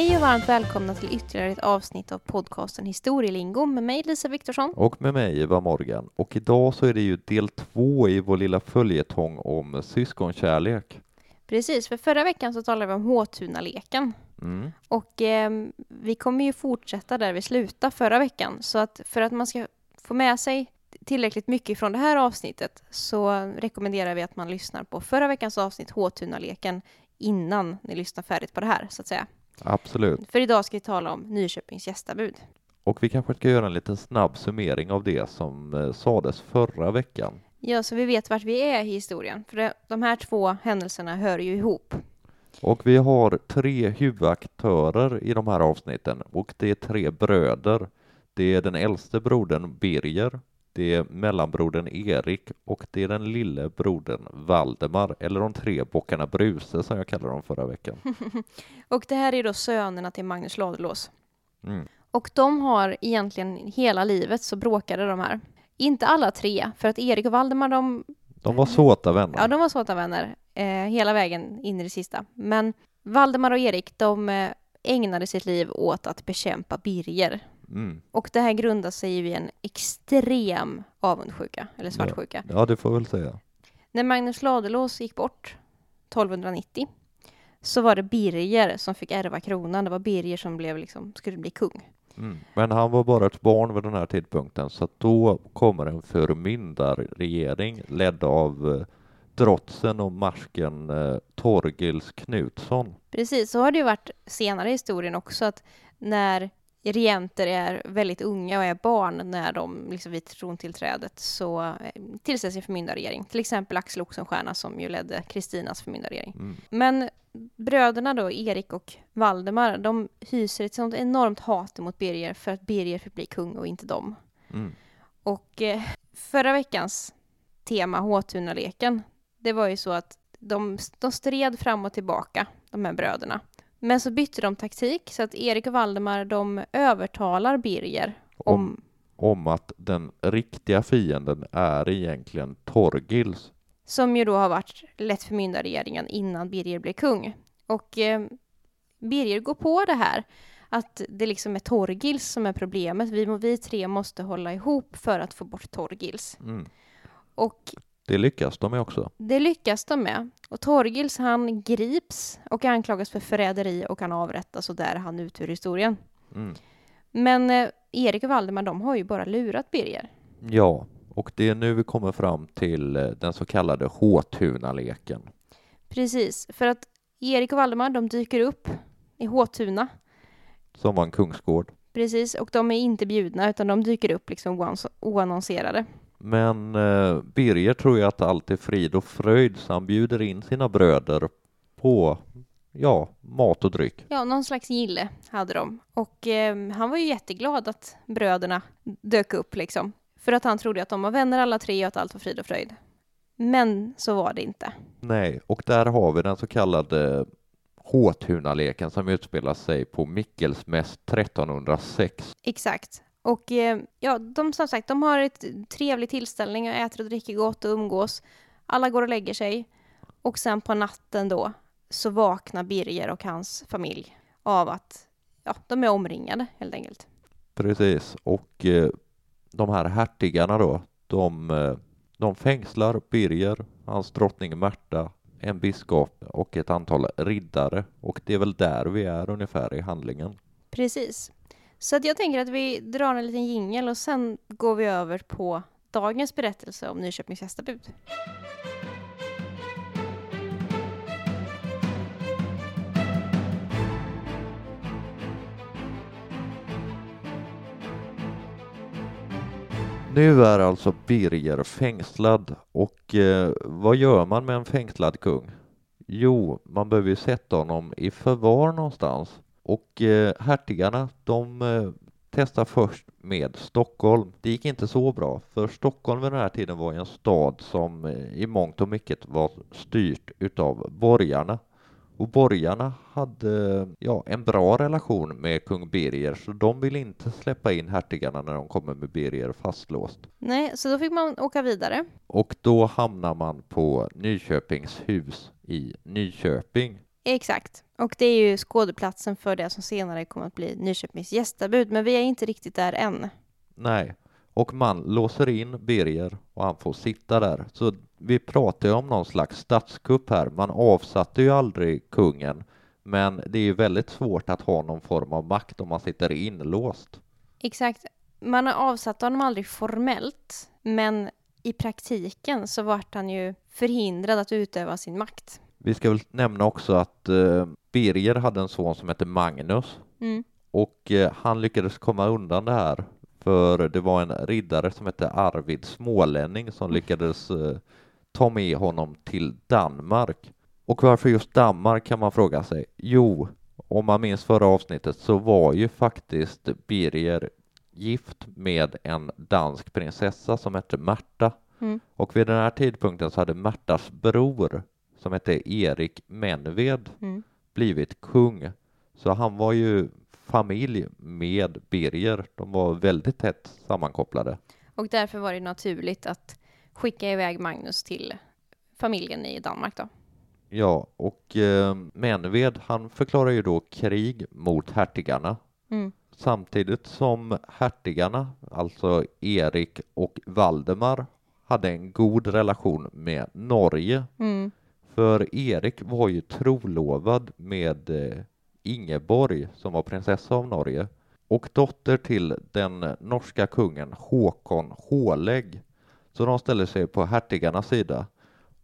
Hej och varmt välkomna till ytterligare ett avsnitt av podcasten Historielingo med mig Lisa Viktorsson. Och med mig Eva Morgan. Och idag så är det ju del två i vår lilla följetong om syskonkärlek. Precis, för förra veckan så talade vi om Håtunaleken. Mm. Och eh, vi kommer ju fortsätta där vi slutade förra veckan. Så att för att man ska få med sig tillräckligt mycket från det här avsnittet så rekommenderar vi att man lyssnar på förra veckans avsnitt Håtunaleken innan ni lyssnar färdigt på det här, så att säga. Absolut. För idag ska vi tala om Nyköpings gästabud. Och vi kanske ska göra en liten snabb summering av det som eh, sades förra veckan. Ja, så vi vet vart vi är i historien. För de här två händelserna hör ju ihop. Och vi har tre huvudaktörer i de här avsnitten och det är tre bröder. Det är den äldste brodern Birger, det är mellanbrodern Erik och det är den lille brodern Valdemar, eller de tre bockarna Bruse som jag kallade dem förra veckan. Och det här är då sönerna till Magnus Ladulås. Mm. Och de har egentligen hela livet så bråkade de här. Inte alla tre, för att Erik och Valdemar de, De var såta vänner. ja, de var såta vänner eh, hela vägen in i det sista. Men Valdemar och Erik de eh, ägnade sitt liv åt att bekämpa Birger. Mm. Och det här grundar sig ju i en extrem avundsjuka, eller svartsjuka. Ja, det får väl säga. När Magnus Ladulås gick bort 1290 så var det Birger som fick ärva kronan. Det var Birger som blev liksom, skulle bli kung. Mm. Men han var bara ett barn vid den här tidpunkten, så då kommer en förmyndarregering ledd av eh, drotsen och marsken eh, Torgils Knutsson. Precis, så har det ju varit senare i historien också att när regenter är väldigt unga och är barn när de liksom vid trontillträdet så eh, tillsätts en förmyndarregering. Till exempel Axel Oxenstierna som ju ledde Kristinas förmyndarregering. Mm. Men bröderna då, Erik och Valdemar, de hyser ett sånt enormt hat mot Birger för att Birger fick bli kung och inte dem. Mm. Och eh, förra veckans tema, Håtunaleken, det var ju så att de, de stred fram och tillbaka, de här bröderna. Men så bytte de taktik, så att Erik och Valdemar, de övertalar Birger om... Om, om att den riktiga fienden är egentligen Torgils. Som ju då har varit lett förmyndarregeringen innan Birger blev kung. Och eh, Birger går på det här, att det liksom är Torgils som är problemet. Vi, vi tre måste hålla ihop för att få bort Torgils. Mm. Och Det lyckas de med också. Det lyckas de med. Och Torgils han grips och anklagas för förräderi och kan avrättas och där är han ut ur historien. Mm. Men eh, Erik och Valdemar de har ju bara lurat Birger. Ja, och det är nu vi kommer fram till eh, den så kallade Håtunaleken. Precis, för att Erik och Valdemar de dyker upp i Håtuna. Som var en kungsgård. Precis, och de är inte bjudna utan de dyker upp liksom oannonserade. Men eh, Birger tror ju att allt är frid och fröjd så han bjuder in sina bröder på ja, mat och dryck. Ja, någon slags gille hade de. Och eh, han var ju jätteglad att bröderna dök upp liksom. För att han trodde att de var vänner alla tre och att allt var frid och fröjd. Men så var det inte. Nej, och där har vi den så kallade Håtunaleken som utspelar sig på Mickelsmäss 1306. Exakt. Och eh, ja, de som sagt, de har ett trevlig tillställning och äter och dricker gott och umgås. Alla går och lägger sig. Och sen på natten då så vaknar Birger och hans familj av att ja, de är omringade helt enkelt. Precis, och eh, de här hertigarna då, de, eh, de fängslar Birger, hans drottning Märta, en biskop och ett antal riddare och det är väl där vi är ungefär i handlingen. Precis. Så att jag tänker att vi drar en liten jingel och sen går vi över på dagens berättelse om Nyköpings gästabud. Nu är alltså Birger fängslad och eh, vad gör man med en fängslad kung? Jo, man behöver ju sätta honom i förvar någonstans och eh, hertigarna de eh, testar först med Stockholm. Det gick inte så bra för Stockholm vid den här tiden var en stad som eh, i mångt och mycket var styrt utav borgarna och borgarna hade ja, en bra relation med kung Birger så de ville inte släppa in hertigarna när de kommer med Birger fastlåst. Nej, så då fick man åka vidare. Och då hamnar man på Nyköpings hus i Nyköping. Exakt. Och det är ju skådeplatsen för det som senare kommer att bli Nyköpings gästabud, men vi är inte riktigt där än. Nej, och man låser in Birger och han får sitta där. Så vi pratar ju om någon slags statskupp här. Man avsatte ju aldrig kungen, men det är ju väldigt svårt att ha någon form av makt om man sitter inlåst. Exakt. Man har avsatt honom aldrig formellt, men i praktiken så vart han ju förhindrad att utöva sin makt. Vi ska väl nämna också att eh, Birger hade en son som hette Magnus Mm. och eh, han lyckades komma undan det här för det var en riddare som hette Arvid Smålänning som lyckades eh, ta med honom till Danmark. Och varför just Danmark kan man fråga sig. Jo, om man minns förra avsnittet så var ju faktiskt Birger gift med en dansk prinsessa som hette Märta. Mm. Och vid den här tidpunkten så hade Märtas bror som hette Erik Menved Mm. blivit kung. Så han var ju familj med Birger. De var väldigt tätt sammankopplade. Och därför var det naturligt att skicka iväg Magnus till familjen i Danmark då. Ja, och eh, Menved han förklarar ju då krig mot hertigarna Mm. samtidigt som hertigarna, alltså Erik och Valdemar, hade en god relation med Norge. Mm. För Erik var ju trolovad med eh, Ingeborg som var prinsessa av Norge och dotter till den norska kungen Håkon Hålägg. Så de ställer sig på hertigarnas sida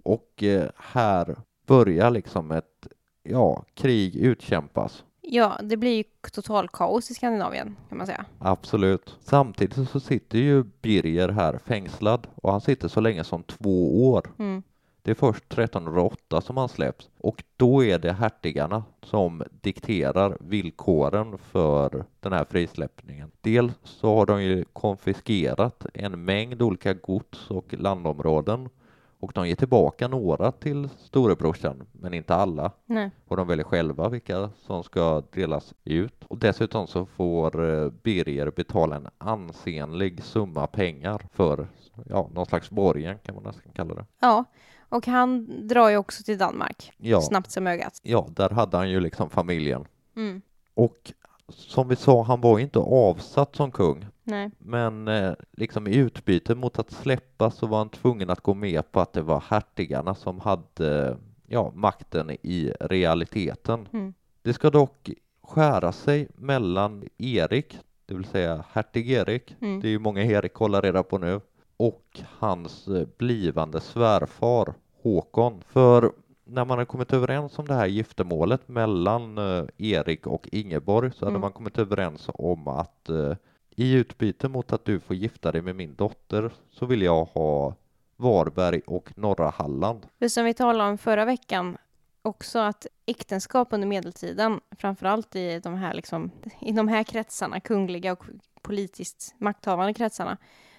och eh, här börjar liksom ett ja, krig utkämpas. Ja, det blir ju total kaos i Skandinavien kan man säga. Absolut. Samtidigt så sitter ju Birger här fängslad och han sitter så länge som två år. Mm. Det är först 1308 som han släpps och då är det hertigarna som dikterar villkoren för den här frisläppningen. Dels så har de ju konfiskerat en mängd olika gods och landområden och de ger tillbaka några till storebrorsan, men inte alla. Nej. Och de väljer själva vilka som ska delas ut. Och dessutom så får eh, Birger betala en ansenlig summa pengar för ja, någon slags borgen kan man nästan kalla det. Ja, och han drar ju också till Danmark Ja, snabbt som ögat. ja, där hade han ju liksom familjen. Mm. Och som vi sa, han var ju inte avsatt som kung, Nej. men eh, liksom i utbyte mot att släppa så var han tvungen att gå med på att det var hertigarna som hade ja, makten i realiteten. Mm. Det ska dock skära sig mellan Erik, det vill säga hertig Erik, Mm. det är ju många Erik hålla reda på nu, och hans eh, blivande svärfar Håkon. För när man hade kommit överens om det här giftermålet mellan eh, Erik och Ingeborg så hade Mm. man kommit överens om att eh, i utbyte mot att du får gifta dig med min dotter så vill jag ha Varberg och norra Halland. Det som vi talade om förra veckan också att äktenskap under medeltiden, framförallt i de här, liksom, i de här kretsarna, kungliga och politiskt makthavande kretsarna,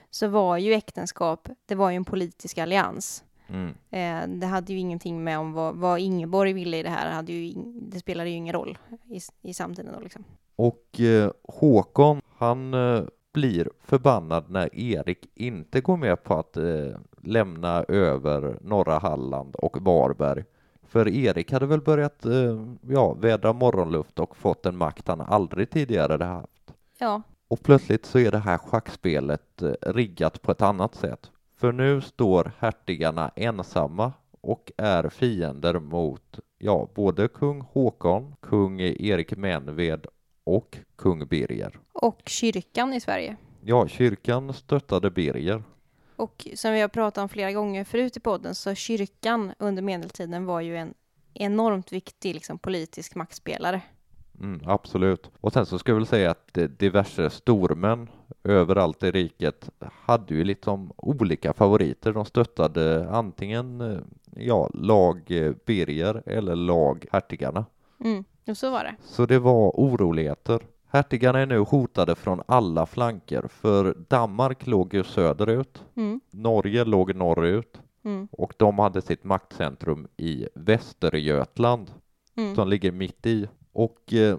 så var ju äktenskap, det var ju en politisk allians. Mm. Eh, det hade ju ingenting med om vad, vad Ingeborg ville i det här, hade ju, det spelade ju ingen roll i, i samtiden då liksom. Och eh, Håkon, han eh, blir förbannad när Erik inte går med på att eh, lämna över norra Halland och Varberg. För Erik hade väl börjat eh, ja, vädra morgonluft och fått en makt han aldrig tidigare hade haft. Ja, Och plötsligt så är det här schackspelet eh, riggat på ett annat sätt. För nu står hertigarna ensamma och är fiender mot ja, både kung Håkon, kung Erik Menved och kung Birger. och kyrkan i Sverige. Ja, kyrkan stöttade Birger. Och som vi har pratat om flera gånger förut i podden så kyrkan under medeltiden var ju en enormt viktig liksom, politisk maktspelare. Mm, absolut. Och sen så ska jag väl säga att diverse stormän överallt i riket hade ju liksom olika favoriter. De stöttade antingen eh, ja, lag eh, Birger eller lag hertigarna. Mm, och så var det. Så det var oroligheter. Hertigarna är nu hotade från alla flanker för Danmark låg ju söderut, Mm, Norge låg norrut mm, och de hade sitt maktcentrum i Västergötland mm. som ligger mitt i. Och eh,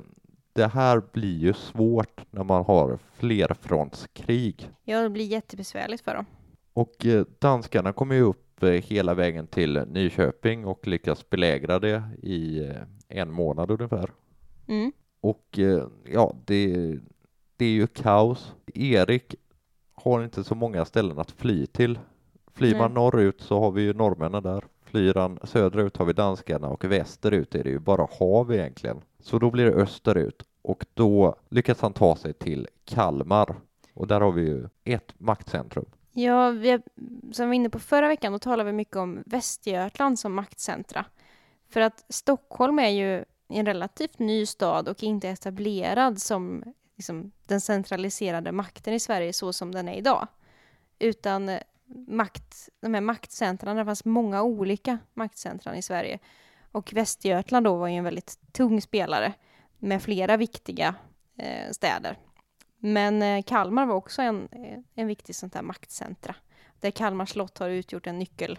det här blir ju svårt när man har flerfrontskrig. Ja, det blir jättebesvärligt för dem. Och eh, danskarna kommer ju upp eh, hela vägen till Nyköping och lyckas belägra det i eh, en månad ungefär. Mm. Och eh, ja, det, det är ju kaos. Erik har inte så många ställen att fly till. Flyr man norrut så har vi ju norrmännen där. Flyr han söderut har vi danskarna och västerut är det ju bara hav egentligen. Så då blir det österut och då lyckas han ta sig till Kalmar. Och där har vi ju ett maktcentrum. Ja, vi, är, som vi var inne på förra veckan, då talade vi mycket om Västergötland som maktcentra. För att Stockholm är ju en relativt ny stad och inte etablerad som liksom, den centraliserade makten i Sverige så som den är idag. Utan eh, makt, de här maktcentren, det fanns många olika maktcentran i Sverige. Och Västergötland då var ju en väldigt tung spelare med flera viktiga eh, städer. Men eh, Kalmar var också en, eh, en viktig sånt här maktcentra. Där Kalmar slott har utgjort en nyckel,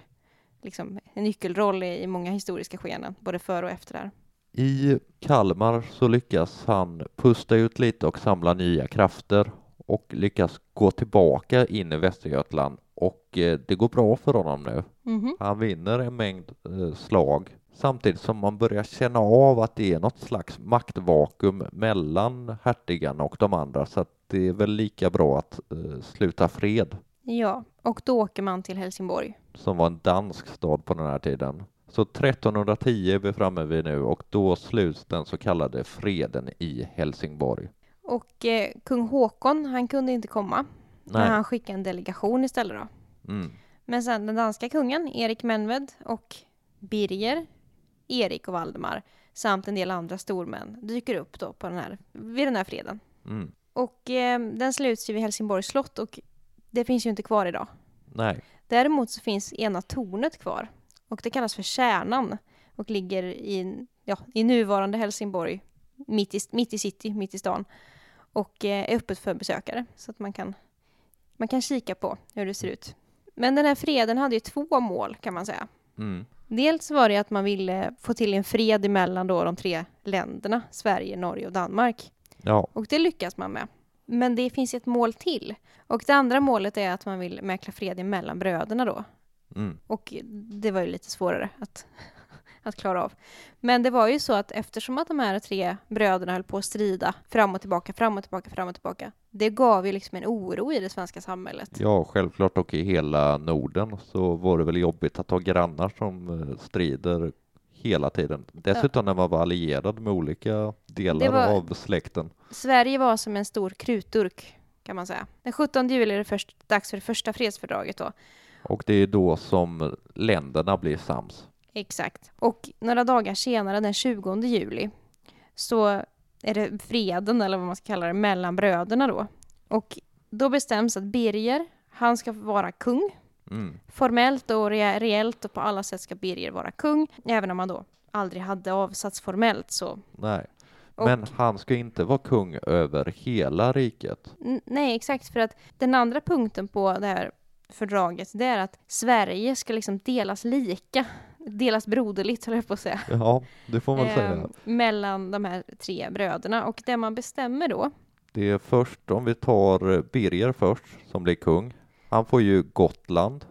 liksom, en nyckelroll i, i många historiska skeenden, både före och efter det här. I Kalmar så lyckas han pusta ut lite och samla nya krafter och lyckas gå tillbaka in i Västergötland och eh, det går bra för honom nu. Mhm. Han vinner en mängd eh, slag samtidigt som man börjar känna av att det är något slags maktvakuum mellan hertigarna och de andra så att det är väl lika bra att eh, sluta fred Ja, och då åker man till Helsingborg. som var en dansk stad på den här tiden. Så 1310 är vi framme vid nu och då sluts den så kallade freden i Helsingborg. Och eh, kung Håkon, han kunde inte komma. Men Nej. han skickade en delegation istället då. Mm. Men sen den danska kungen, Erik Menved och Birger, Erik och Valdemar samt en del andra stormän dyker upp då på den här, vid den här freden. Mm. Och eh, den sluts ju vid Helsingborgs slott och det finns ju inte kvar idag. Nej. Däremot så finns ena tornet kvar och det kallas för Kärnan och ligger i, ja, i nuvarande Helsingborg, mitt i, mitt i city, mitt i stan och eh, är öppet för besökare så att man kan, man kan kika på hur det ser ut. Men den här freden hade ju två mål kan man säga. Mm. Dels var det att man ville få till en fred emellan då de tre länderna, Sverige, Norge och Danmark. Ja. Och det lyckas man med. Men det finns ett mål till. Och det andra målet är att man vill mäkla fred mellan bröderna då. Mm. Och det var ju lite svårare att, att klara av. Men det var ju så att eftersom att de här tre bröderna höll på att strida fram och tillbaka, fram och tillbaka, fram och tillbaka. Det gav ju liksom en oro i det svenska samhället. ja, självklart och i hela Norden så var det väl jobbigt att ha grannar som eh, strider hela tiden. Dessutom när man var allierad med olika delar var- av släkten. Sverige var som en stor krutdurk kan man säga. Den 17 juli är det först, dags för det första fredsfördraget då. Och det är då som länderna blir sams. Exakt. Och några dagar senare, den 20 juli, så är det freden, eller vad man ska kalla det, mellan bröderna då. Och då bestäms att Birger, han ska vara kung. Mm. Formellt och re- reellt och på alla sätt ska Birger vara kung, även om han då aldrig hade avsatts formellt så. Nej. Och- Men han ska inte vara kung över hela riket. Nej, exakt, för att den andra punkten på det här fördraget, det är att Sverige ska liksom delas lika, delas broderligt, höll jag på att säga. Ja, det får man säga. eh, mellan de här tre bröderna. Och det man bestämmer då, Det är först, om vi tar Birger först, som blir kung. Han får ju Gotland.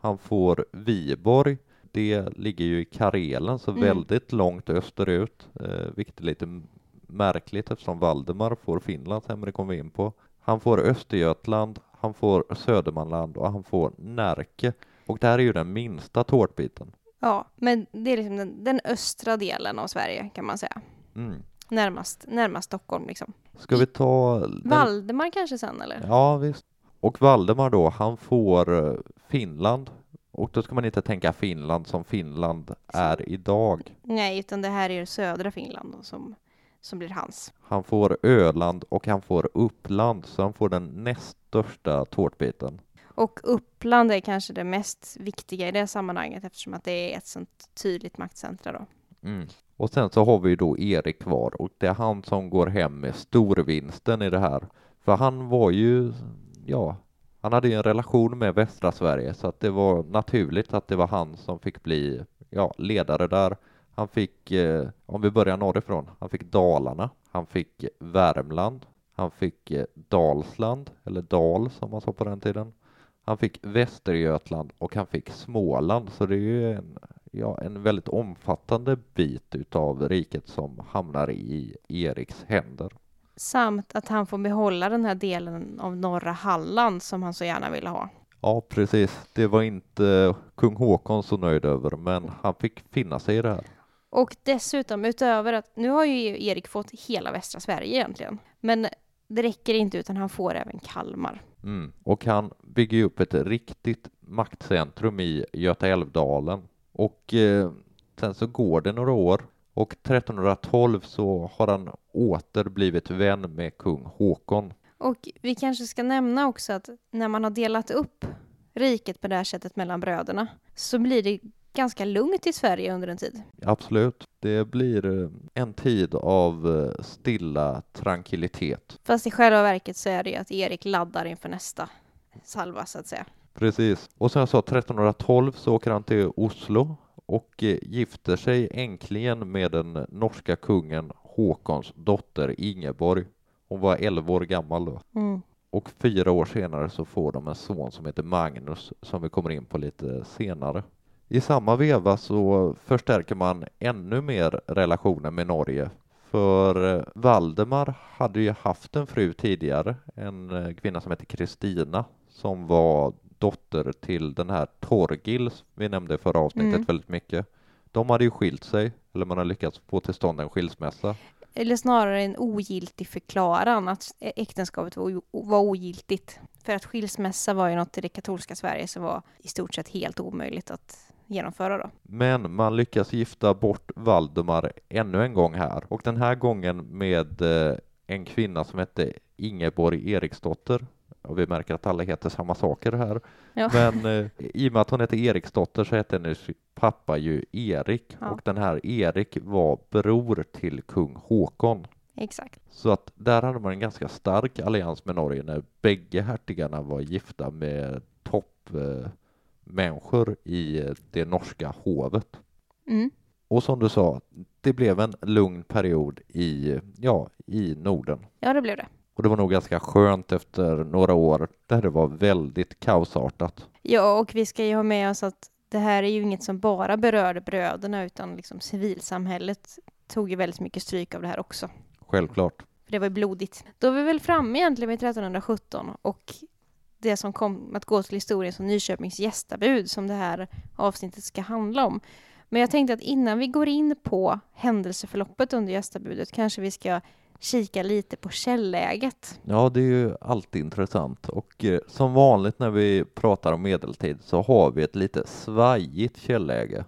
Han får Viborg. Det ligger ju i Karelen, så Mm. väldigt långt österut, eh, vilket är lite märkligt eftersom Valdemar får Finland sen, men det kommer vi in på. Han får Östergötland, han får Södermanland och han får Närke. Och det här är ju den minsta tårtbiten. Ja, men det är liksom den, den östra delen av Sverige kan man säga. Mm. Närmast, närmast Stockholm liksom. Ska vi ta... den- Valdemar kanske sen eller? Ja, visst. Och Valdemar då, han får eh, Finland. Och då ska man inte tänka Finland som Finland är idag. Nej, utan det här är södra Finland som, som blir hans. Han får Öland och han får Uppland, så han får den näst största tårtbiten. Och Uppland är kanske det mest viktiga i det sammanhanget eftersom att det är ett sånt tydligt maktcentra då. Mm. Och sen så har vi ju då Erik kvar och det är han som går hem med storvinsten i det här. För han var ju, ja, han hade ju en relation med västra Sverige så att det var naturligt att det var han som fick bli, ja, ledare där. Han fick, eh, om vi börjar norrifrån, han fick Dalarna, han fick Värmland, han fick eh, Dalsland, eller Dal som man sa på den tiden. Han fick Västergötland och han fick Småland, så det är ju en, ja, en väldigt omfattande bit utav riket som hamnar i Eriks händer. Samt att han får behålla den här delen av norra Halland som han så gärna ville ha. Ja, precis. Det var inte kung Håkon så nöjd över, men han fick finna sig i det här. Och dessutom utöver att nu har ju Erik fått hela västra Sverige egentligen. Men det räcker inte utan han får även Kalmar. Mm. Och han bygger upp ett riktigt maktcentrum i Göta älvdalen. Och eh, sen så går det några år och 1312 så har han åter blivit vän med kung Håkon. Och vi kanske ska nämna också att när man har delat upp riket på det här sättet mellan bröderna så blir det ganska lugnt i Sverige under en tid. Absolut. Det blir eh, en tid av eh, stilla tranquillitet. Fast i själva verket så är det ju att Erik laddar inför nästa salva så att säga. Precis. Och som jag sa, 1312 så åker han till Oslo och eh, gifter sig äntligen med den norska kungen Håkons dotter Ingeborg. Hon var 11 år gammal då. Mm. Och fyra år senare så får de en son som heter Magnus som vi kommer in på lite senare. I samma veva så förstärker man ännu mer relationen med Norge. För eh, Valdemar hade ju haft en fru tidigare, en eh, kvinna som hette Kristina som var dotter till den här Torgils vi nämnde i förra avsnittet Mm. väldigt mycket. De hade ju skilt sig, eller man har lyckats få till stånd en skilsmässa. Eller snarare en ogiltig förklaran att äktenskapet var, var ogiltigt. För att skilsmässa var ju något i det katolska Sverige som var i stort sett helt omöjligt att genomföra då. Men man lyckas gifta bort Valdemar ännu en gång här och den här gången med eh, en kvinna som hette Ingeborg Eriksdotter. Och vi märker att alla heter samma saker här. Ja. Men eh, i och med att hon hette Eriksdotter så hette hennes pappa ju Erik Ja. och den här Erik var bror till kung Håkon. Exakt. Så att där hade man en ganska stark allians med Norge när bägge hertigarna var gifta med toppmänniskor eh, människor i eh, det norska hovet. Mm. Och som du sa, det blev en lugn period i, ja, i Norden. Ja, det blev det. Och det var nog ganska skönt efter några år där det var väldigt kaosartat. Ja, och vi ska ju ha med oss att det här är ju inget som bara berörde bröderna utan liksom civilsamhället tog ju väldigt mycket stryk av det här också. Självklart. För det var ju blodigt. Då är vi väl framme egentligen vid 1317 och det som kom att gå till historien som Nyköpings gästabud som det här avsnittet ska handla om. Men jag tänkte att innan vi går in på händelseförloppet under gästabudet kanske vi ska kika lite på källäget. Ja, det är ju alltid intressant och eh, som vanligt när vi pratar om medeltid så har vi ett lite svajigt källäge.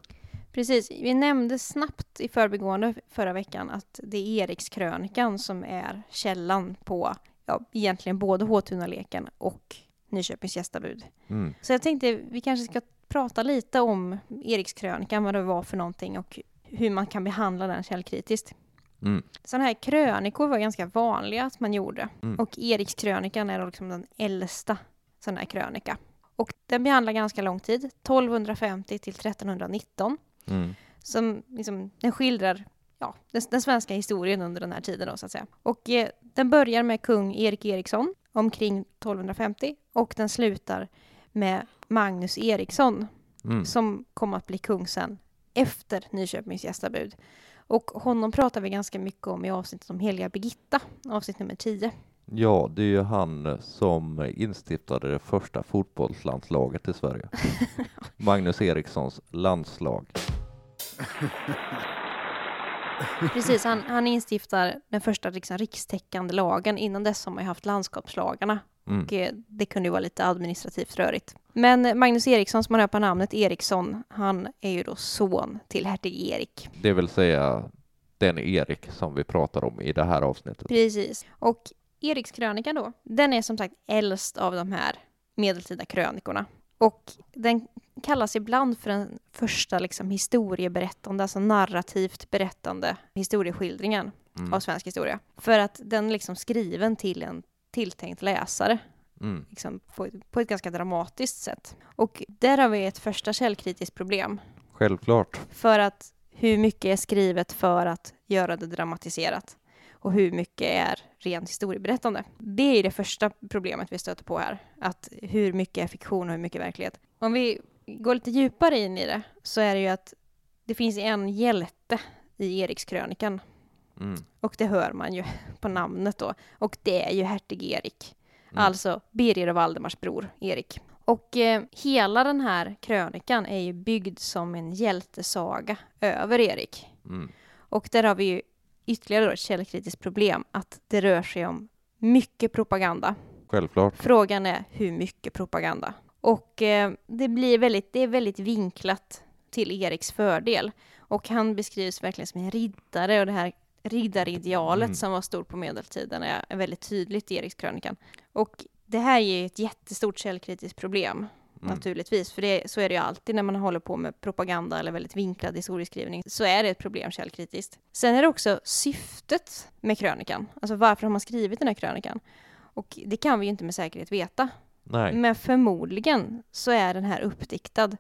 Precis, vi nämnde snabbt i förbigående förra veckan att det är Erikskrönikan som är källan på ja, egentligen både Håtunaleken och Nyköpings gästabud. Mm. Så jag tänkte vi kanske ska prata lite om Erikskrönikan, vad det var för någonting och hur man kan behandla den källkritiskt. Mm. Sådana här krönikor var ganska vanliga att man gjorde. Mm. Och Erikskrönikan är då liksom den äldsta sån här krönika. Och den behandlar ganska lång tid, 1250 till 1319. Mm. Som liksom, den skildrar ja, den, den svenska historien under den här tiden då så att säga. Och eh, den börjar med kung Erik Eriksson omkring 1250 och den slutar med Magnus Eriksson Mm. som kom att bli kung sen efter Nyköpings gästabud. Och honom pratar vi ganska mycket om i avsnittet om heliga Birgitta, avsnitt nummer 10. Ja, det är ju han som instiftade det första fotbollslandslaget i Sverige. Magnus Erikssons landslag. Precis, han, han instiftar den första liksom, rikstäckande lagen. Innan dess har man ju haft landskapslagarna Mm. och eh, det kunde ju vara lite administrativt rörigt. Men Magnus Eriksson, som man hör på namnet Eriksson, han är ju då son till hertig Erik. Det vill säga den Erik som vi pratar om i det här avsnittet. Precis. Och Erikskrönikan då, den är som sagt äldst av de här medeltida krönikorna. Och den kallas ibland för den första liksom historieberättande, alltså narrativt berättande historieskildringen Mm. av svensk historia. För att den är liksom skriven till en tilltänkt läsare Mm. liksom på, på ett ganska dramatiskt sätt. Och där har vi ett första källkritiskt problem. Självklart. För att hur mycket är skrivet för att göra det dramatiserat? Och hur mycket är rent historieberättande. Det är det första problemet vi stöter på här, att hur mycket är fiktion och hur mycket är verklighet. Om vi går lite djupare in i det så är det ju att det finns en hjälte i Erikskrönikan Mm. och det hör man ju på namnet då. Och det är ju hertig Erik. Mm. Alltså Birger och Valdemars bror Erik. Och eh, hela den här krönikan är ju byggd som en hjältesaga över Erik. Mm. Och där har vi ju ytterligare ett källkritiskt problem, att det rör sig om mycket propaganda. Självklart. Frågan är hur mycket propaganda. Och eh, det blir väldigt, det är väldigt vinklat till Eriks fördel. Och han beskrivs verkligen som en riddare och det här riddaridealet Mm. som var stort på medeltiden är, är väldigt tydligt i Erikskrönikan. Och det här är ju ett jättestort källkritiskt problem Mm. naturligtvis, för det, så är det ju alltid när man håller på med propaganda eller väldigt vinklad historieskrivning, så är det ett problem källkritiskt. Sen är det också syftet med krönikan, alltså varför har man skrivit den här krönikan? Och det kan vi ju inte med säkerhet veta, Nej. men förmodligen så är den här uppdiktad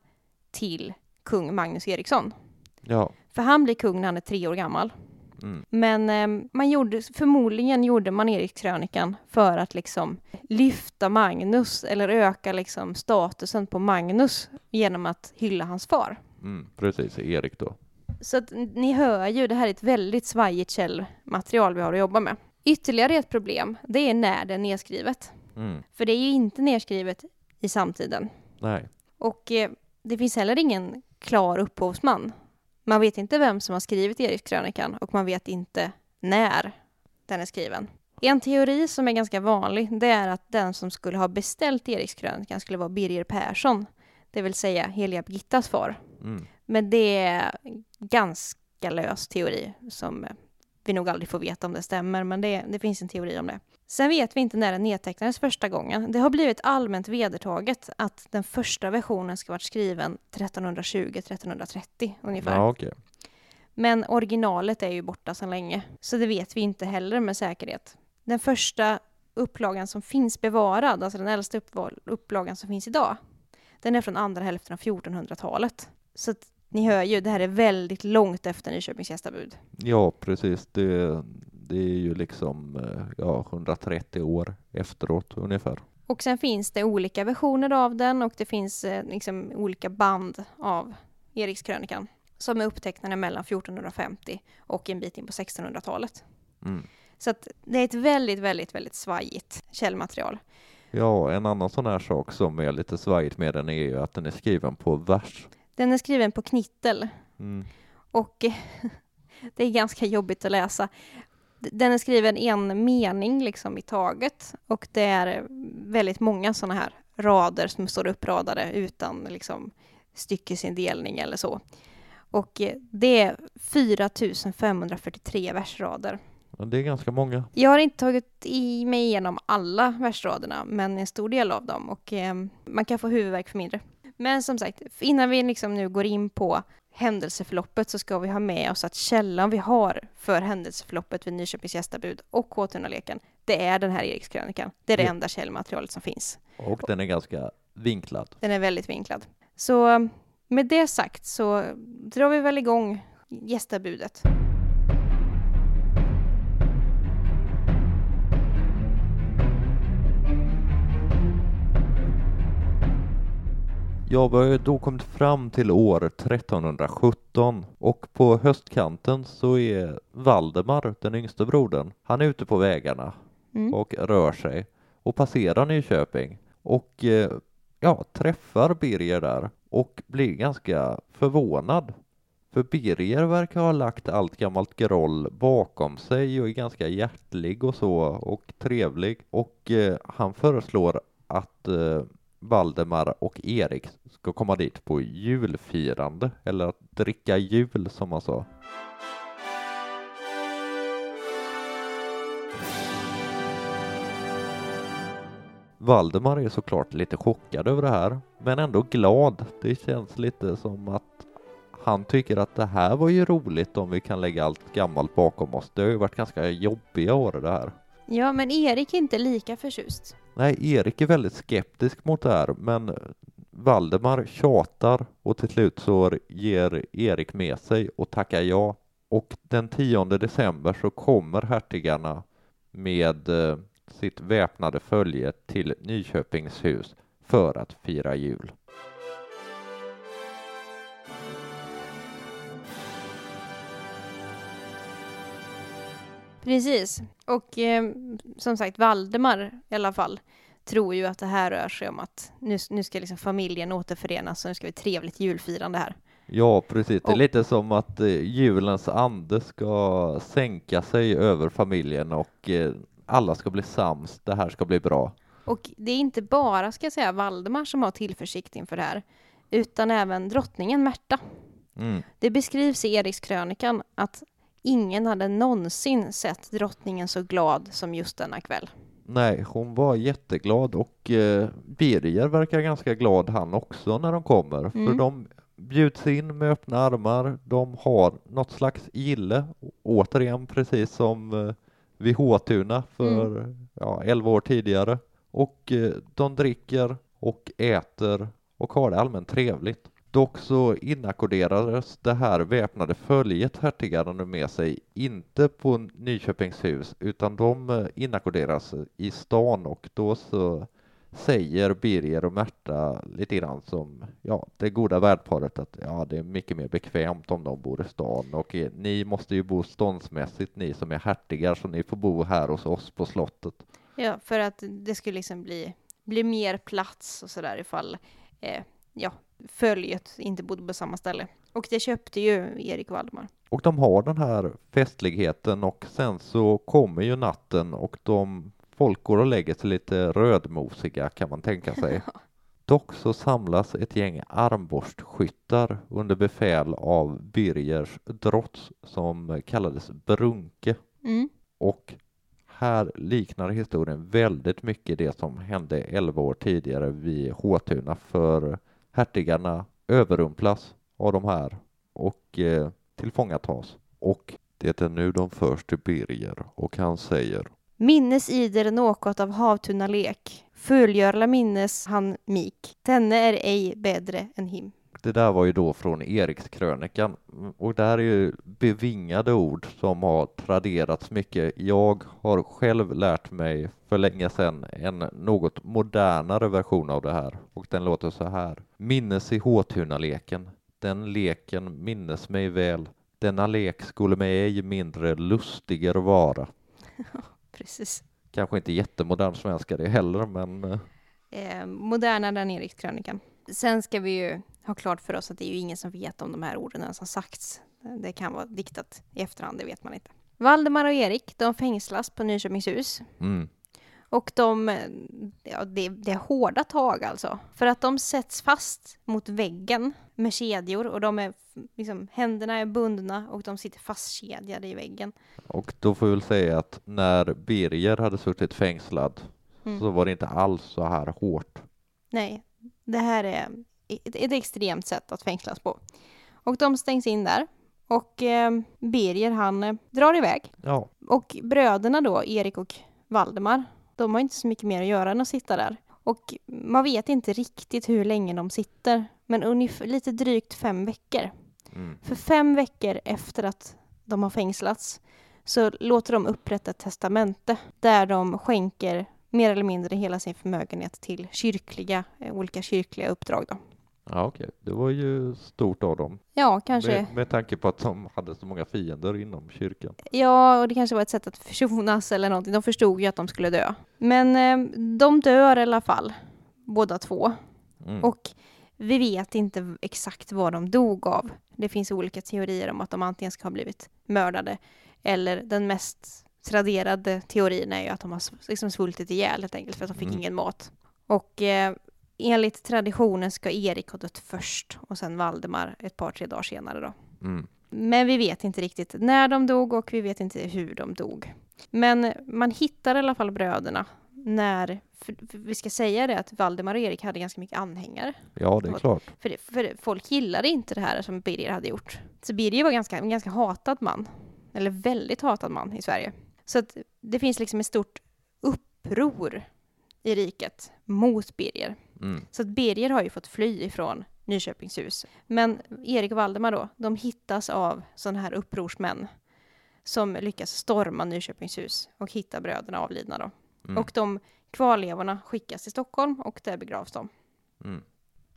till kung Magnus Eriksson. Ja. För han blir kung när han är tre år gammal. Mm. Men eh, man gjorde, förmodligen gjorde man Erikskrönikan för att liksom lyfta Magnus eller öka liksom statusen på Magnus genom att hylla hans far. Mm. Precis, Erik då. Så att ni hör ju, det här är ett väldigt svajigt källmaterial vi har att jobba med. Ytterligare ett problem, det är när det är nedskrivet. Mm. För det är ju inte nedskrivet i samtiden. Nej. Och eh, det finns heller ingen klar upphovsman. Man vet inte vem som har skrivit Erikskrönikan och man vet inte när den är skriven. En teori som är ganska vanlig, det är att den som skulle ha beställt Erikskrönikan skulle vara Birger Persson, det vill säga Heliga Birgittas far. Mm. Men det är ganska lös teori som vi nog aldrig får veta om det stämmer, men det, det finns en teori om det. Sen vet vi inte när den nedtecknades första gången. Det har blivit allmänt vedertaget att den första versionen ska varit skriven 1320-1330 ungefär. Ja, okej. Men originalet är ju borta sedan länge, så det vet vi inte heller med säkerhet. Den första upplagan som finns bevarad, alltså den äldsta upplagan som finns idag, den är från andra hälften av 1400-talet. Så ni hör ju, det här är väldigt långt efter Nyköpings gästabud. Ja, precis. Det, det är ju liksom eh, ja, 130 år efteråt ungefär. Och sen finns det olika versioner av den och det finns eh, liksom olika band av Erikskrönikan som är upptecknade mellan 1450 och en bit in på 1600-talet. Mm. Så att det är ett väldigt, väldigt, väldigt svajigt källmaterial. Ja, en annan sån här sak som är lite svajigt med den är ju att den är skriven på vers. Den är skriven på knittel Mm. och det är ganska jobbigt att läsa. Den är skriven en mening liksom i taget och det är väldigt många sådana här rader som står uppradade utan liksom styckesindelning eller så. Och eh, det är 4543 versrader. Det är ganska många. Jag har inte tagit i mig igenom alla versraderna, men en stor del av dem och eh, man kan få huvudvärk för mindre. Men som sagt, innan vi liksom nu går in på händelseförloppet så ska vi ha med oss att källan vi har för händelseförloppet vid Nyköpings gästabud och K200-leken, det är den här Erikskrönikan. Det är det enda källmaterialet som finns. Och den är ganska vinklad. Den är väldigt vinklad. Så med det sagt så drar vi väl igång gästabudet. Jag har då kommit fram till år 1317 och på höstkanten så är Valdemar, den yngste brodern, han är ute på vägarna Mm. och rör sig och passerar Nyköping och eh, ja, träffar Birger där och blir ganska förvånad. För Birger verkar ha lagt allt gammalt groll bakom sig och är ganska hjärtlig och så och trevlig och eh, han föreslår att eh, Valdemar och Erik ska komma dit på julfirande eller att dricka jul som man sa. Valdemar är såklart lite chockad över det här, men ändå glad. Det känns lite som att han tycker att det här var ju roligt om vi kan lägga allt gammalt bakom oss. Det har ju varit ganska jobbiga år det här. Ja, men Erik är inte lika förtjust. Nej, Erik är väldigt skeptisk mot det här, men Valdemar tjatar och till slut så ger Erik med sig och tackar ja Och den 10 december så kommer hertigarna med eh, sitt väpnade följe till Nyköpingshus för att fira jul. Precis. Och eh, som sagt, Valdemar i alla fall tror ju att det här rör sig om att nu, nu ska liksom familjen återförenas och nu ska vi trevligt julfirande här. Ja, precis. Det är Och- lite som att eh, julens ande ska sänka sig över familjen och eh, alla ska bli sams. Det här ska bli bra. Och det är inte bara, ska jag säga, Valdemar som har tillförsikt inför det här, utan även drottningen Märta. Mm. Det beskrivs i Erikskrönikan att ingen hade någonsin sett drottningen så glad som just denna kväll. Nej, hon var jätteglad och eh, Birger verkar ganska glad han också när de kommer. För Mm. de bjuds in med öppna armar. De har något slags gille, återigen precis som eh, vid Håtuna för ja, 11 år tidigare. Och eh, de dricker och äter och har det allmänt trevligt. Dock så inackorderades det här väpnade följet hertigarna nu med sig inte på Nyköpingshus utan de eh, inackorderas i stan och då så säger Birger och Märta lite grann som ja, det goda värdparet att ja, det är mycket mer bekvämt om de bor i stan och eh, ni måste ju bo ståndsmässigt ni som är hertigar så ni får bo här hos oss på slottet. Ja, för att det skulle liksom bli, bli mer plats och sådär ifall eh, ja, följet inte bodde på samma ställe. Och det köpte ju Erik Valdemar. Och de har den här festligheten och sen så kommer ju natten och de folk går och lägger sig lite rödmosiga kan man tänka sig. Dock så samlas ett gäng armborstskyttar under befäl av Birgers drotts som kallades Brunke Mm. och här liknar historien väldigt mycket det som hände 11 år tidigare vid Håtuna för hertigarna överrumplas av de här och eh, tillfångatas. Och det är nu de förs till Birger och han säger Minnes ider något av havtunna lek. Fullgörla minnes han mik. Denne är ej bättre än him. Det där var ju då från Erikskrönikan och det här är ju bevingade ord som har traderats mycket. Jag har själv lärt mig för länge sedan en något modernare version av det här och den låter så här. Minnes i Håtunaleken, den leken minnes mig väl. Denna lek skulle mig ej mindre lustigare vara. Precis. Kanske inte jättemodern svenska det heller, men eh, Eh, modernare än Erikskrönikan. Sen ska vi ju ha klart för oss att det är ju ingen som vet om de här orden ens har sagts. Det kan vara diktat i efterhand, det vet man inte. Valdemar och Erik, de fängslas på Nyköpingshus. mm, Och de, ja, det, det är hårda tag alltså. För att de sätts fast mot väggen med kedjor och de är, liksom, händerna är bundna och de sitter fastkedjade i väggen. och då får vi väl säga att när Birger hade suttit fängslad Mm. så var det inte alls så här hårt. Nej, det här är ett, extremt sätt att fängslas på. Och de stängs in där. Och eh, Birger han eh, drar iväg. Ja, Och bröderna då, Erik och Valdemar, de har inte så mycket mer att göra än att sitta där. Och man vet inte riktigt hur länge de sitter, men ungefär lite drygt fem veckor. mm, För fem veckor efter att de har fängslats så låter de upprätta ett testamente där de skänker mer eller mindre hela sin förmögenhet till kyrkliga, eh, olika kyrkliga uppdrag då. Ja okej. Det var ju stort av dem. Ja, kanske. Med, med tanke på att de hade så många fiender inom kyrkan. Ja, och det kanske var ett sätt att försonas eller någonting. De förstod ju att de skulle dö. Men eh, de dör i alla fall, båda två. Mm. Och vi vet inte exakt vad de dog av. Det finns olika teorier om att de antingen ska ha blivit mördade eller den mest traderade teorin är ju att de har liksom svultit ihjäl helt enkelt för att de fick Mm. ingen mat. Och eh, enligt traditionen ska Erik ha dött först och sen Valdemar ett par, tre dagar senare då. Mm. Men vi vet inte riktigt när de dog och vi vet inte hur de dog. Men man hittar i alla fall bröderna när, för, vi ska säga det att Valdemar och Erik hade ganska mycket anhängare. Ja, det är klart. För, det- för folk gillade inte det här som Birger hade gjort. Så Birger var ganska, en ganska hatad man. Eller väldigt hatad man i Sverige. Så att det finns liksom ett stort uppror i riket mot Birger. Mm. Så att Birger har ju fått fly ifrån Nyköpingshus. Men Erik och Valdemar då, de hittas av sådana här upprorsmän som lyckas storma Nyköpingshus och hitta bröderna avlidna då. Mm. Och de kvarlevorna skickas till Stockholm och där begravs de. Mm.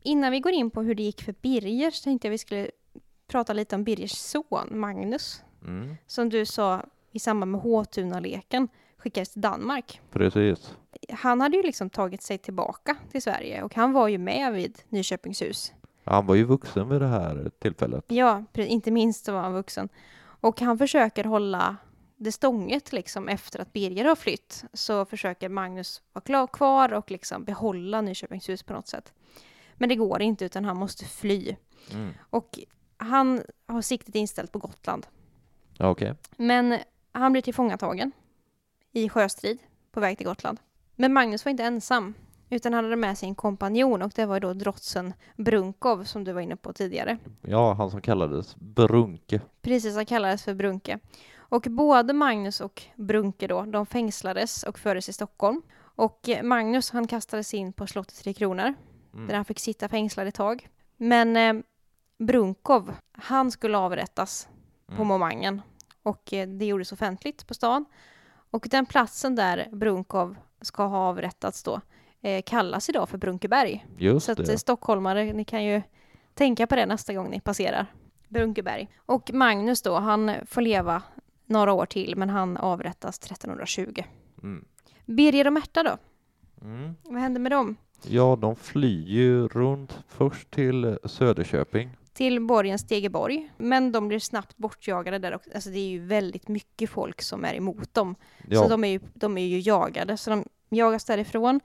Innan vi går in på hur det gick för Birger så tänkte jag vi skulle prata lite om Birgers son Magnus. Mm. Som du sa i samband med Håtuna-leken skickades till Danmark. Precis. Han hade ju liksom tagit sig tillbaka till Sverige och han var ju med vid Nyköpingshus. Han var ju vuxen vid det här tillfället. Ja, inte minst så var han vuxen. Och han försöker hålla det stånget liksom efter att Birger har flytt. Så försöker Magnus vara klar, kvar och liksom behålla Nyköpingshus på något sätt. Men det går inte utan han måste fly. Mm. Och han har siktet inställt på Gotland. Okej. Men han blir tillfångatagen i sjöstrid på väg till Gotland. Men Magnus var inte ensam, utan han hade med sig en kompanjon och det var då drotsen Brunkov som du var inne på tidigare. Ja, han som kallades Brunke. Precis, han kallades för Brunke. Och både Magnus och Brunke då, de fängslades och fördes till Stockholm. Och Magnus, han kastades in på slottet Tre Kronor, där Mm. han fick sitta fängslad ett tag. Men eh, Brunkov, han skulle avrättas på Mm. momangen. Och eh, det gjordes offentligt på stan. Och den platsen där Brunkov ska ha avrättats då eh, kallas idag för Brunkeberg. Just Så att eh, det. stockholmare, ni kan ju tänka på det nästa gång ni passerar Brunkeberg. Och Magnus då, han får leva några år till men han avrättas 1320. Mm. Birger och Märta då? Mm. Vad hände med dem? Ja, de flyr ju runt först till Söderköping. Till borgen Stegeborg. Men de blir snabbt bortjagade där också. Alltså det är ju väldigt mycket folk som är emot dem. Ja, Så de är, ju, de är ju jagade. Så de jagas därifrån.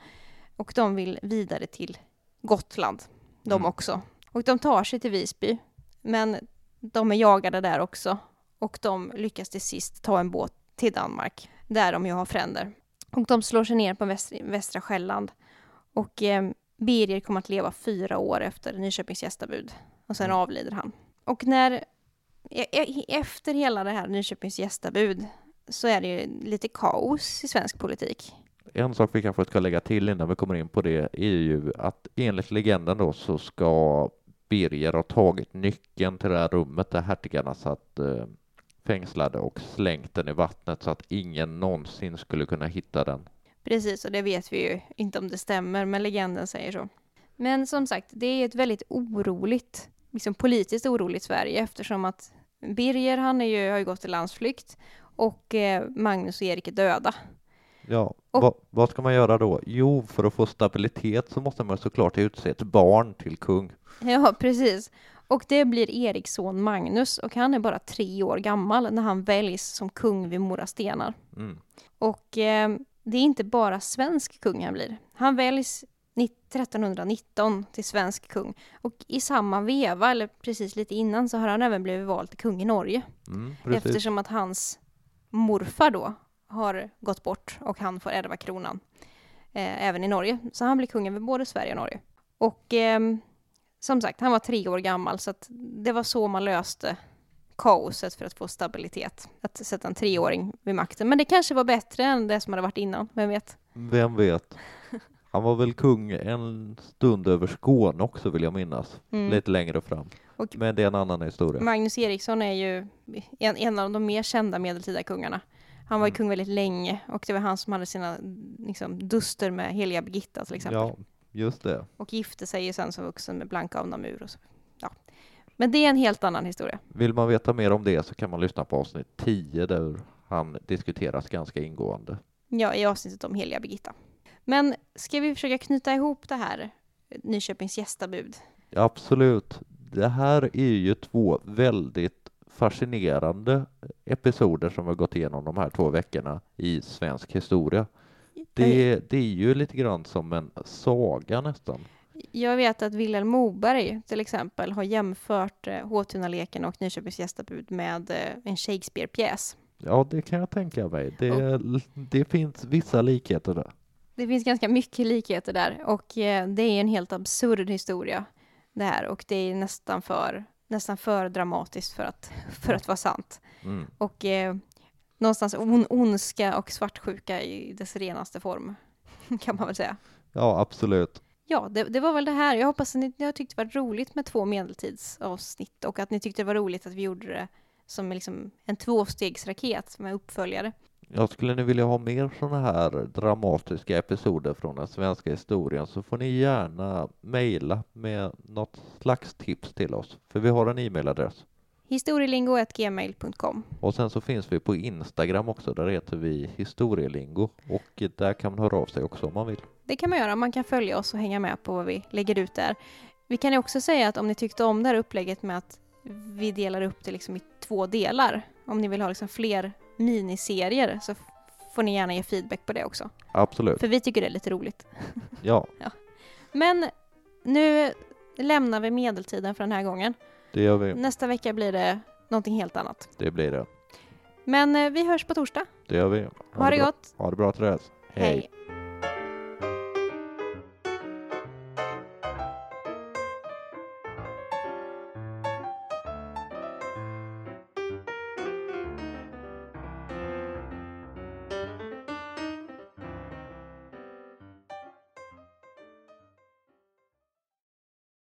Och de vill vidare till Gotland. De Mm. också. Och de tar sig till Visby. Men de är jagade där också. Och de lyckas till sist ta en båt till Danmark. Där de ju har fränder. Och de slår sig ner på västra, västra Själland. Och eh, Birger kommer att leva fyra år efter Nyköpings gästabud. Och sen Mm. avlider han. Och när e- e- efter hela det här Nyköpings gästabud så är det ju lite kaos i svensk politik. en sak vi kanske ska lägga till innan vi kommer in på det är ju att enligt legenden då så ska Birger ha tagit nyckeln till det här rummet där hertigarna satt eh, fängslade och slängt den i vattnet så att ingen någonsin skulle kunna hitta den. Precis, och det vet vi ju inte om det stämmer, men legenden säger så. Men som sagt, det är ett väldigt oroligt, liksom politiskt oroligt Sverige eftersom att Birger, han är ju, har ju gått i landsflykt och eh, Magnus och Erik är döda. Ja, Och- vad, vad ska man göra då? Jo, för att få stabilitet så måste man såklart utse ett barn till kung. Ja, precis. Och det blir Eriks son Magnus och han är bara tre år gammal när han väljs som kung vid Mora stenar. Mm. Och eh, det är inte bara svensk kung han blir. Han väljs 1319 till svensk kung. Och i samma veva, eller precis lite innan, så har han även blivit vald till kung i Norge. Mm. Eftersom att hans morfar då har gått bort och han får ärva kronan. Eh, även i Norge. Så han blir kung över både Sverige och Norge. Och ehm, som sagt, han var tre år gammal så att det var så man löste kaoset för att få stabilitet. Att sätta en treåring vid makten. Men det kanske var bättre än det som hade varit innan, vem vet? Vem vet? Han var väl kung en stund över Skåne också vill jag minnas. Mm. Lite längre fram. Och- Men det är en annan historia. Magnus Eriksson är ju en, en av de mer kända medeltida kungarna. Han var ju Mm. kung väldigt länge och det var han som hade sina liksom, duster med heliga Birgitta till exempel. Ja, just det. Och gifte sig ju sen som vuxen med Blanka av Namur och så. Ja. Men det är en helt annan historia. Vill man veta mer om det så kan man lyssna på avsnitt 10 där han diskuteras ganska ingående. Ja, i avsnittet om heliga Birgitta. Men ska vi försöka knyta ihop det här Nyköpings gästabud? Absolut. Det här är ju två väldigt fascinerande episoder som har gått igenom de här två veckorna i svensk historia. Det, det är ju lite grann som en saga nästan. Jag vet att Vilhelm Moberg till exempel har jämfört eh, Håtunaleken och Nyköpings gästabud med eh, en Shakespeare-pjäs. Ja, det kan jag tänka mig. Det, det finns vissa likheter där. Det finns ganska mycket likheter där och eh, det är en helt absurd historia det här och det är nästan för, nästan för dramatiskt för att, för att vara sant. Mm. Och eh, någonstans on, ondska och svartsjuka i dess renaste form kan man väl säga. Ja, absolut. Ja, det, det var väl det här. Jag hoppas att ni, ni har tyckt det var roligt med två medeltidsavsnitt och att ni tyckte det var roligt att vi gjorde det som liksom en tvåstegsraket med uppföljare. Jag skulle nu vilja ha mer sådana här dramatiska episoder från den svenska historien så får ni gärna mejla med något slags tips till oss, för vi har en e-mailadress. Historielingo.gmail.com Och sen så finns vi på Instagram också, där heter vi historielingo och där kan man höra av sig också om man vill. Det kan man göra, man kan följa oss och hänga med på vad vi lägger ut där. Vi kan ju också säga att om ni tyckte om det här upplägget med att vi delar upp det liksom i två delar, om ni vill ha liksom fler miniserier så får ni gärna ge feedback på det också. Absolut, För vi tycker det är lite roligt. ja, Men nu lämnar vi medeltiden för den här gången. det gör vi. Nästa vecka blir det någonting helt annat. Det blir det. Men eh, vi hörs på torsdag. Det gör vi. Ha det bra. gott. Ha det bra Therese. Hej.